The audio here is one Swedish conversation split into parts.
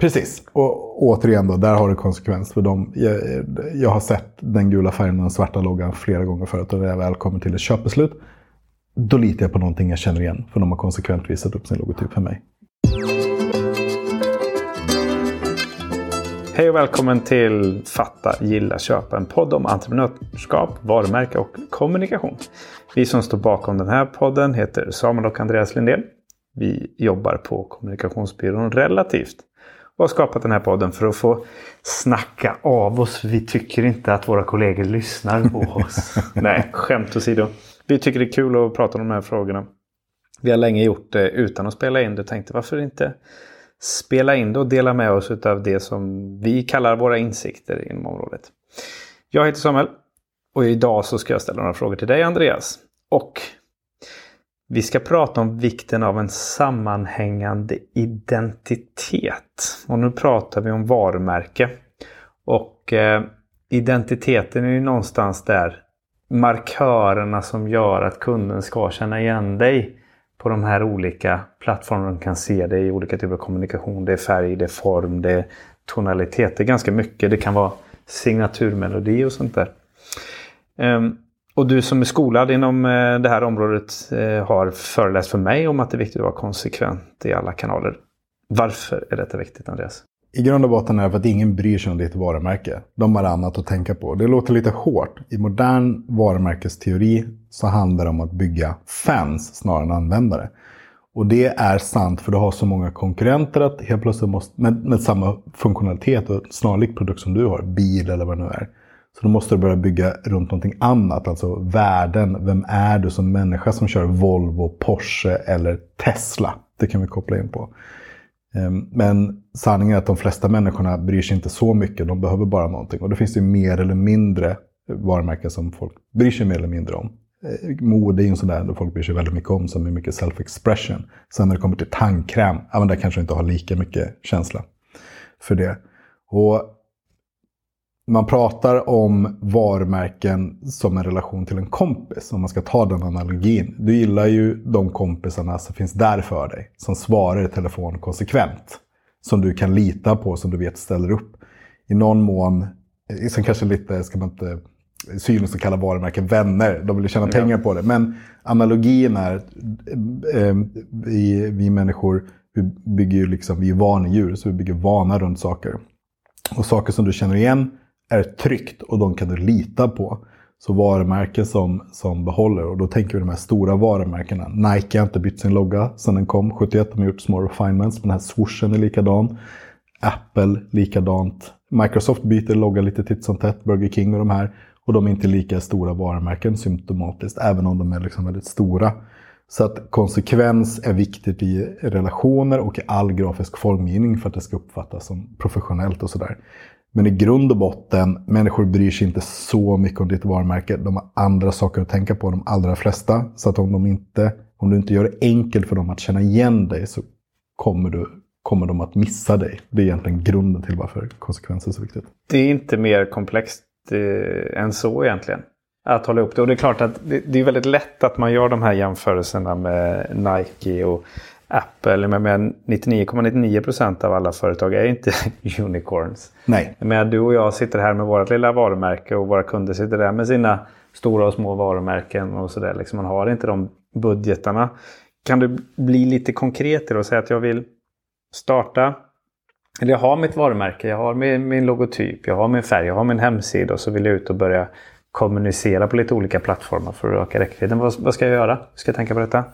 Precis. Och återigen då, där har det konsekvens för dem. Jag, jag har sett den gula färgen och den svarta loggan flera gånger förut. Och när jag väl kommer till ett köpbeslut, då litar jag på någonting jag känner igen. För de har konsekvent visat upp sin logotyp för mig. Hej och välkommen till Fatta, gilla, köpa. En podd om entreprenörskap, varumärke och kommunikation. Vi som står bakom den här podden heter Samuel och Andreas Lindén. Vi jobbar på kommunikationsbyrån Relativt och har skapat den här podden för att få snacka av oss. Vi tycker inte att våra kollegor lyssnar på oss. Nej, skämt åsido. Vi tycker det är kul att prata om de här frågorna. Vi har länge gjort det utan att spela in det. Tänkte varför inte spela in det och dela med oss av det som vi kallar våra insikter inom området. Jag heter Samuel och idag så ska jag ställa några frågor till dig Andreas. Och vi ska prata om vikten av en sammanhängande identitet. Och nu pratar vi om varumärke. Och eh, identiteten är ju någonstans där markörerna som gör att kunden ska känna igen dig på de här olika plattformarna. De kan se dig i olika typer av kommunikation. Det är färg, det är form, det är tonalitet. Det är ganska mycket. Det kan vara signaturmelodi och sånt där. Um, och du som är skolad inom eh, det här området eh, har föreläst för mig om att det är viktigt att vara konsekvent i alla kanaler. Varför är detta viktigt Andreas? I grund och botten är det för att ingen bryr sig om ditt varumärke. De har annat att tänka på. Det låter lite hårt. I modern varumärkesteori så handlar det om att bygga fans snarare än användare. Och det är sant för du har så många konkurrenter att helt plötsligt måste, med, med samma funktionalitet och snarlik produkt som du har, bil eller vad det nu är. Så då måste du börja bygga runt någonting annat, alltså värden. Vem är du som människa som kör Volvo, Porsche eller Tesla? Det kan vi koppla in på. Ehm, men sanningen är att de flesta människorna bryr sig inte så mycket. De behöver bara någonting. Och då finns det mer eller mindre varumärken som folk bryr sig mer eller mindre om. Ehm, mode är ju en sån där som folk bryr sig väldigt mycket om, som är mycket self-expression. Sen när det kommer till tandkräm, ja men där kanske inte har lika mycket känsla för det. Och man pratar om varumärken som en relation till en kompis. Om man ska ta den analogin. Du gillar ju de kompisarna som finns där för dig. Som svarar i telefon konsekvent. Som du kan lita på, som du vet ställer upp. I någon mån, eh, sen kanske lite, ska man inte synen som kallar varumärken vänner. De vill ju tjäna ja. pengar på det. Men analogin är, eh, vi, vi människor vi bygger ju liksom, vi är vanedjur, så vi bygger vana runt saker. Och saker som du känner igen är tryggt och de kan du lita på. Så varumärken som, som behåller, och då tänker vi de här stora varumärkena. Nike har inte bytt sin logga sedan den kom 71. De har gjort små refinements, men den här swooshen är likadan. Apple likadant. Microsoft byter logga lite titt som tätt, Burger King och de här. Och de är inte lika stora varumärken symptomatiskt, även om de är liksom väldigt stora. Så att konsekvens är viktigt i relationer och i all grafisk formgivning för att det ska uppfattas som professionellt och sådär. Men i grund och botten, människor bryr sig inte så mycket om ditt varumärke. De har andra saker att tänka på, de allra flesta. Så att om, de inte, om du inte gör det enkelt för dem att känna igen dig så kommer, du, kommer de att missa dig. Det är egentligen grunden till varför konsekvenser är så viktigt. Det är inte mer komplext eh, än så egentligen. Att hålla upp det. Och det är klart att det, det är väldigt lätt att man gör de här jämförelserna med Nike och Apple, med 99,99 procent av alla företag är inte unicorns. Nej. Men du och jag sitter här med vårt lilla varumärke och våra kunder sitter där med sina stora och små varumärken och sådär. Liksom man har inte de budgetarna. Kan du bli lite konkret och säga att jag vill starta eller jag har mitt varumärke, jag har min, min logotyp, jag har min färg, jag har min hemsida och så vill jag ut och börja kommunicera på lite olika plattformar för att öka räckvidden. Vad, vad ska jag göra? Ska jag tänka på detta?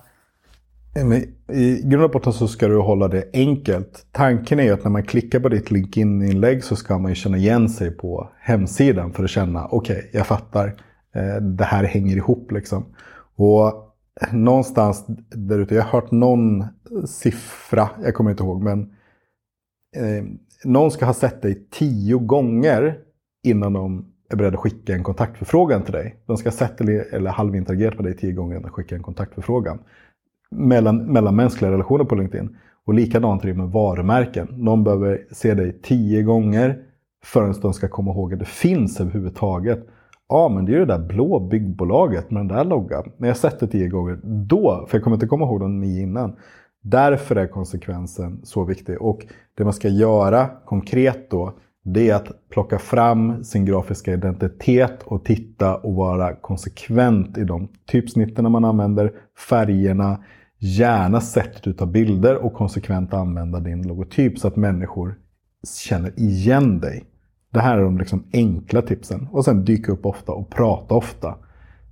I grund och botten så ska du hålla det enkelt. Tanken är ju att när man klickar på ditt LinkedIn-inlägg så ska man ju känna igen sig på hemsidan för att känna okej, okay, jag fattar. Eh, det här hänger ihop liksom. Och någonstans där ute, jag har hört någon siffra, jag kommer inte ihåg, men eh, någon ska ha sett dig tio gånger innan de är beredda att skicka en kontaktförfrågan till dig. De ska ha sett eller, eller halvinteragerat med dig tio gånger innan de skickar en kontaktförfrågan mellan, mellanmänskliga relationer på LinkedIn. Och likadant är det med varumärken. De behöver se dig tio gånger förrän de ska komma ihåg att det finns överhuvudtaget. Ja, men det är ju det där blå byggbolaget med den där loggan. När jag sett det tio gånger, då, för jag kommer inte komma ihåg de nio innan. Därför är konsekvensen så viktig. Och det man ska göra konkret då, det är att plocka fram sin grafiska identitet och titta och vara konsekvent i de typsnitten man använder, färgerna, gärna sättet du tar bilder och konsekvent använda din logotyp så att människor känner igen dig. Det här är de liksom enkla tipsen. Och sen dyka upp ofta och prata ofta.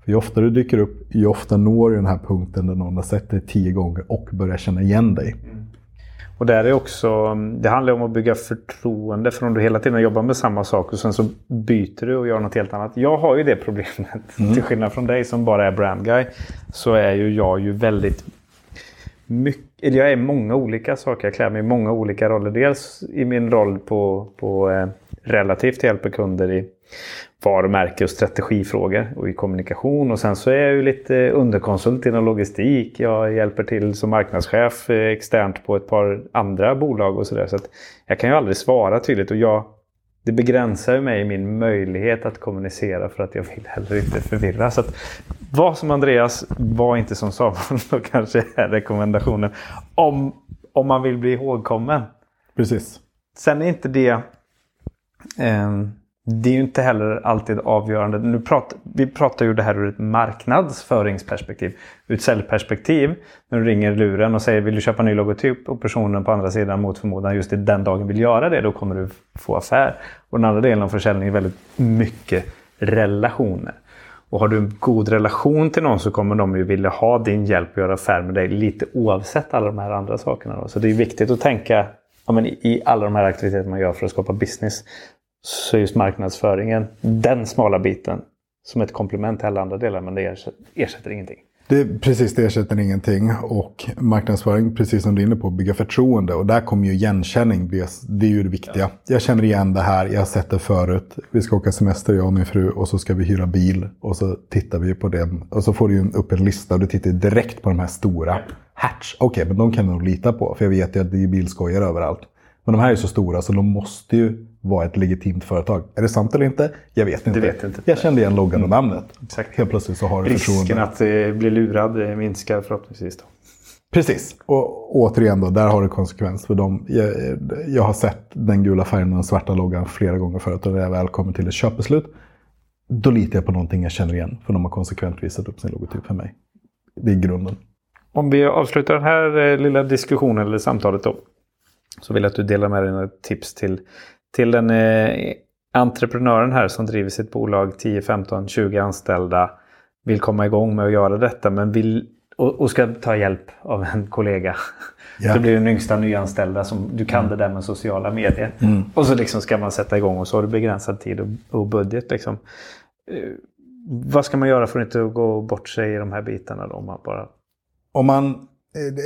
För ju oftare du dyker upp, ju ofta når du den här punkten där någon har sett dig tio gånger och börjar känna igen dig. Mm. Och där är också, det handlar om att bygga förtroende. För om du hela tiden jobbar med samma sak och sen så byter du och gör något helt annat. Jag har ju det problemet. Mm. Till skillnad från dig som bara är brand guy. Så är ju jag ju väldigt mycket, eller jag är många olika saker. Jag klär mig i många olika roller. Dels i min roll på, på eh, relativt hjälper kunder i varumärke och strategifrågor och i kommunikation. Och sen så är jag ju lite underkonsult inom logistik. Jag hjälper till som marknadschef eh, externt på ett par andra bolag och sådär. Så, så jag kan ju aldrig svara tydligt och jag, det begränsar mig i min möjlighet att kommunicera för att jag vill heller inte förvirra. Så att, var som Andreas, var inte som Samuel. Då kanske är rekommendationen. Om, om man vill bli ihågkommen. Precis. Sen är inte det eh, det är ju inte heller alltid avgörande. Nu pratar, vi pratar ju det här ur ett marknadsföringsperspektiv. Ur ett säljperspektiv, när du ringer luren och säger vill du köpa en ny logotyp och personen på andra sidan mot förmodan just den dagen vill göra det, då kommer du få affär. Och den andra delen av försäljningen är väldigt mycket relationer. Och har du en god relation till någon så kommer de ju vilja ha din hjälp att göra affär med dig lite oavsett alla de här andra sakerna. Då. Så det är viktigt att tänka ja, men i alla de här aktiviteterna man gör för att skapa business så just marknadsföringen den smala biten som ett komplement till alla andra delar men det ersätter, ersätter ingenting. Det, precis, det ersätter ingenting. Och marknadsföring, precis som du är inne på, bygga förtroende. Och där kommer ju igenkänning, det är ju det viktiga. Ja. Jag känner igen det här, jag har sett det förut. Vi ska åka semester, jag och min fru, och så ska vi hyra bil. Och så tittar vi på det. Och så får du upp en lista och du tittar direkt på de här stora. Hatch, okej, okay, men de kan du nog lita på. För jag vet ju att det är bilskojar överallt. Men de här är så stora så de måste ju vara ett legitimt företag. Är det sant eller inte? Jag vet inte. Vet inte. Jag kände igen loggan och mm. namnet. Exakt. Helt plötsligt så har du Risken förtroende. att eh, bli lurad eh, minskar förhoppningsvis. Då. Precis. Och återigen då, där har det konsekvens för dem. Jag, jag har sett den gula färgen och den svarta loggan flera gånger förut. Och när jag väl kommer till ett köpbeslut, då litar jag på någonting jag känner igen. För de har konsekvent visat upp sin logotyp för mig. Det är grunden. Om vi avslutar den här eh, lilla diskussionen eller samtalet då. Så vill jag att du delar med dig några tips till, till den eh, entreprenören här som driver sitt bolag 10, 15, 20 anställda. Vill komma igång med att göra detta men vill och, och ska ta hjälp av en kollega. Ja. Det blir den yngsta nyanställda som du kan mm. det där med sociala medier. Mm. Och så liksom ska man sätta igång och så har du begränsad tid och, och budget. Liksom. Uh, vad ska man göra för att inte gå bort sig i de här bitarna? Då, om man bara... Om man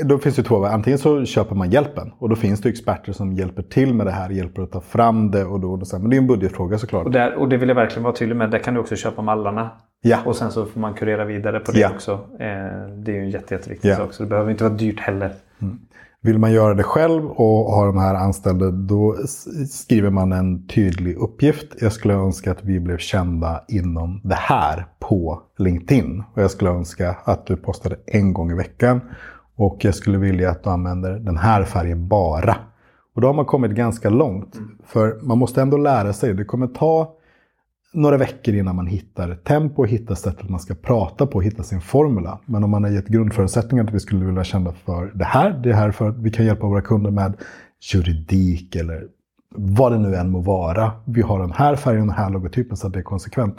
då finns det två Antingen så köper man hjälpen och då finns det experter som hjälper till med det här, hjälper att ta fram det. Och då, men det är en budgetfråga såklart. Och, där, och det vill jag verkligen vara tydlig med. Där kan du också köpa mallarna. Ja. Och sen så får man kurera vidare på det ja. också. Eh, det är ju en jätte, jätteviktig ja. sak. Så det behöver inte vara dyrt heller. Mm. Vill man göra det själv och ha de här anställda då skriver man en tydlig uppgift. Jag skulle önska att vi blev kända inom det här på LinkedIn. Och jag skulle önska att du postade en gång i veckan och jag skulle vilja att du använder den här färgen bara. Och då har man kommit ganska långt. Mm. För man måste ändå lära sig. Det kommer ta några veckor innan man hittar tempo, hittar sättet man ska prata på, hittar sin formula. Men om man har gett grundförutsättningar att vi skulle vilja känna för det här, det här för att vi kan hjälpa våra kunder med juridik eller vad det nu än må vara. Vi har den här färgen och den här logotypen så att det är konsekvent.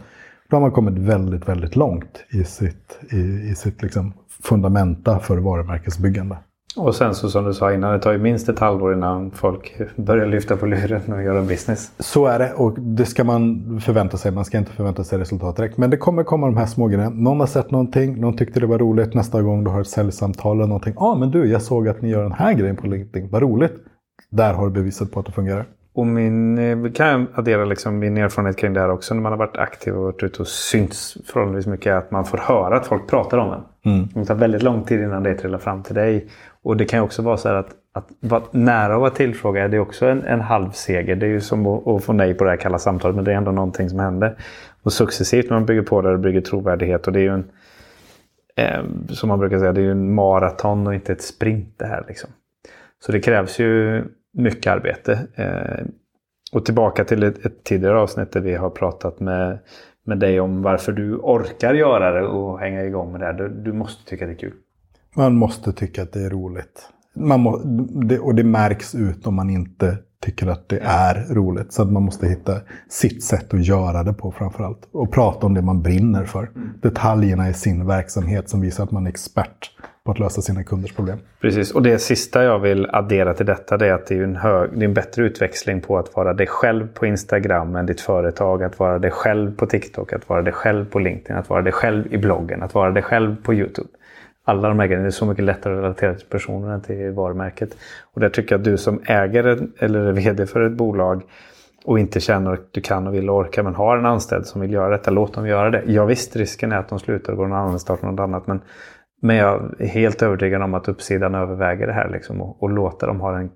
Då har man kommit väldigt, väldigt långt i sitt, i, i sitt liksom fundamenta för varumärkesbyggande. Och sen så som du sa innan, det tar ju minst ett halvår innan folk börjar lyfta på luren och göra business. Så är det och det ska man förvänta sig. Man ska inte förvänta sig resultat direkt. Men det kommer komma de här små grejerna. Någon har sett någonting, någon tyckte det var roligt. Nästa gång du har ett säljsamtal eller någonting. Ja, ah, men du, jag såg att ni gör den här grejen på LinkedIn. Vad roligt. Där har du bevisat på att det fungerar. Och min, eh, kan jag addera liksom min erfarenhet kring det här också när man har varit aktiv och varit ute och synts förhållandevis mycket. Att man får höra att folk pratar om en. Mm. Det tar väldigt lång tid innan det trillar fram till dig. Och det kan också vara så här att, att vara nära att vara tillfrågad det är också en, en halv seger. Det är ju som att, att, få nej på det här kalla samtalet men det är ändå någonting som händer. Och successivt när man bygger på det och bygger trovärdighet och det är ju en Eh, som man brukar säga, det är ju en maraton och inte ett sprint det här. Liksom. Så det krävs ju mycket arbete. Eh, och tillbaka till ett, ett, tidigare avsnitt där vi har pratat med, med dig om varför du orkar göra det och hänga igång med det här. Du, du måste tycka det är kul. Man måste tycka att det är roligt. Man må, det, och det märks ut om man inte tycker att det är roligt. Så att man måste hitta sitt sätt att göra det på framförallt. Och prata om det man brinner för. Mm. Detaljerna i sin verksamhet som visar att man är expert på att lösa sina kunders problem. Precis, och det sista jag vill addera till detta det är att det är en, hög, det är en bättre utväxling på att vara dig själv på Instagram än ditt företag. Att vara dig själv på TikTok, att vara dig själv på LinkedIn, att vara dig själv i bloggen, att vara dig själv på YouTube alla de här grejerna. Det är så mycket lättare att relatera till personen än till varumärket. Och där tycker jag att du som ägare eller är vd för ett bolag och inte känner att du kan och vill och orkar men har en anställd som vill göra detta, låt dem göra det. Ja visst, risken är att de slutar och går någon annan startar något annat. Men, men jag är helt övertygad om att uppsidan överväger det här liksom, och, och låta dem ha den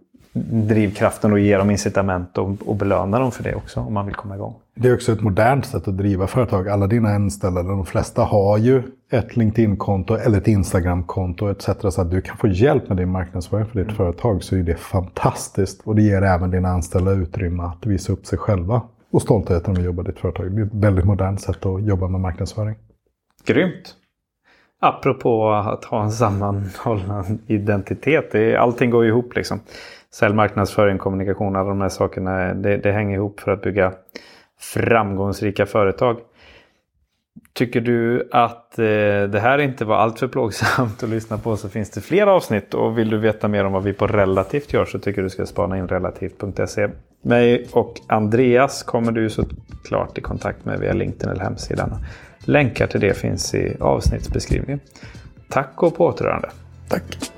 drivkraften och ge dem incitament och, och belöna dem för det också om man vill komma igång. Det är också ett modernt sätt att driva företag. Alla dina anställda, de flesta har ju ett LinkedIn-konto eller ett Instagram-konto etc. Så att du kan få hjälp med din marknadsföring för ditt mm. företag så är det fantastiskt. Och det ger även dina anställda utrymme att visa upp sig själva och stoltheten att jobba i ditt företag. Det är ett väldigt modernt sätt att jobba med marknadsföring. Grymt! Apropå att ha en sammanhållen identitet. allting går ju ihop liksom. Sälj, marknadsföring, kommunikation, alla de här sakerna. Det, det hänger ihop för att bygga framgångsrika företag. Tycker du att eh, det här inte var alltför plågsamt att lyssna på så finns det fler avsnitt. Och vill du veta mer om vad vi på Relativt gör så tycker du ska spana in relativt.se. Mig och Andreas kommer du såklart i kontakt med via LinkedIn eller hemsidan. Länkar till det finns i avsnittsbeskrivningen. Tack och på återhörande. Tack.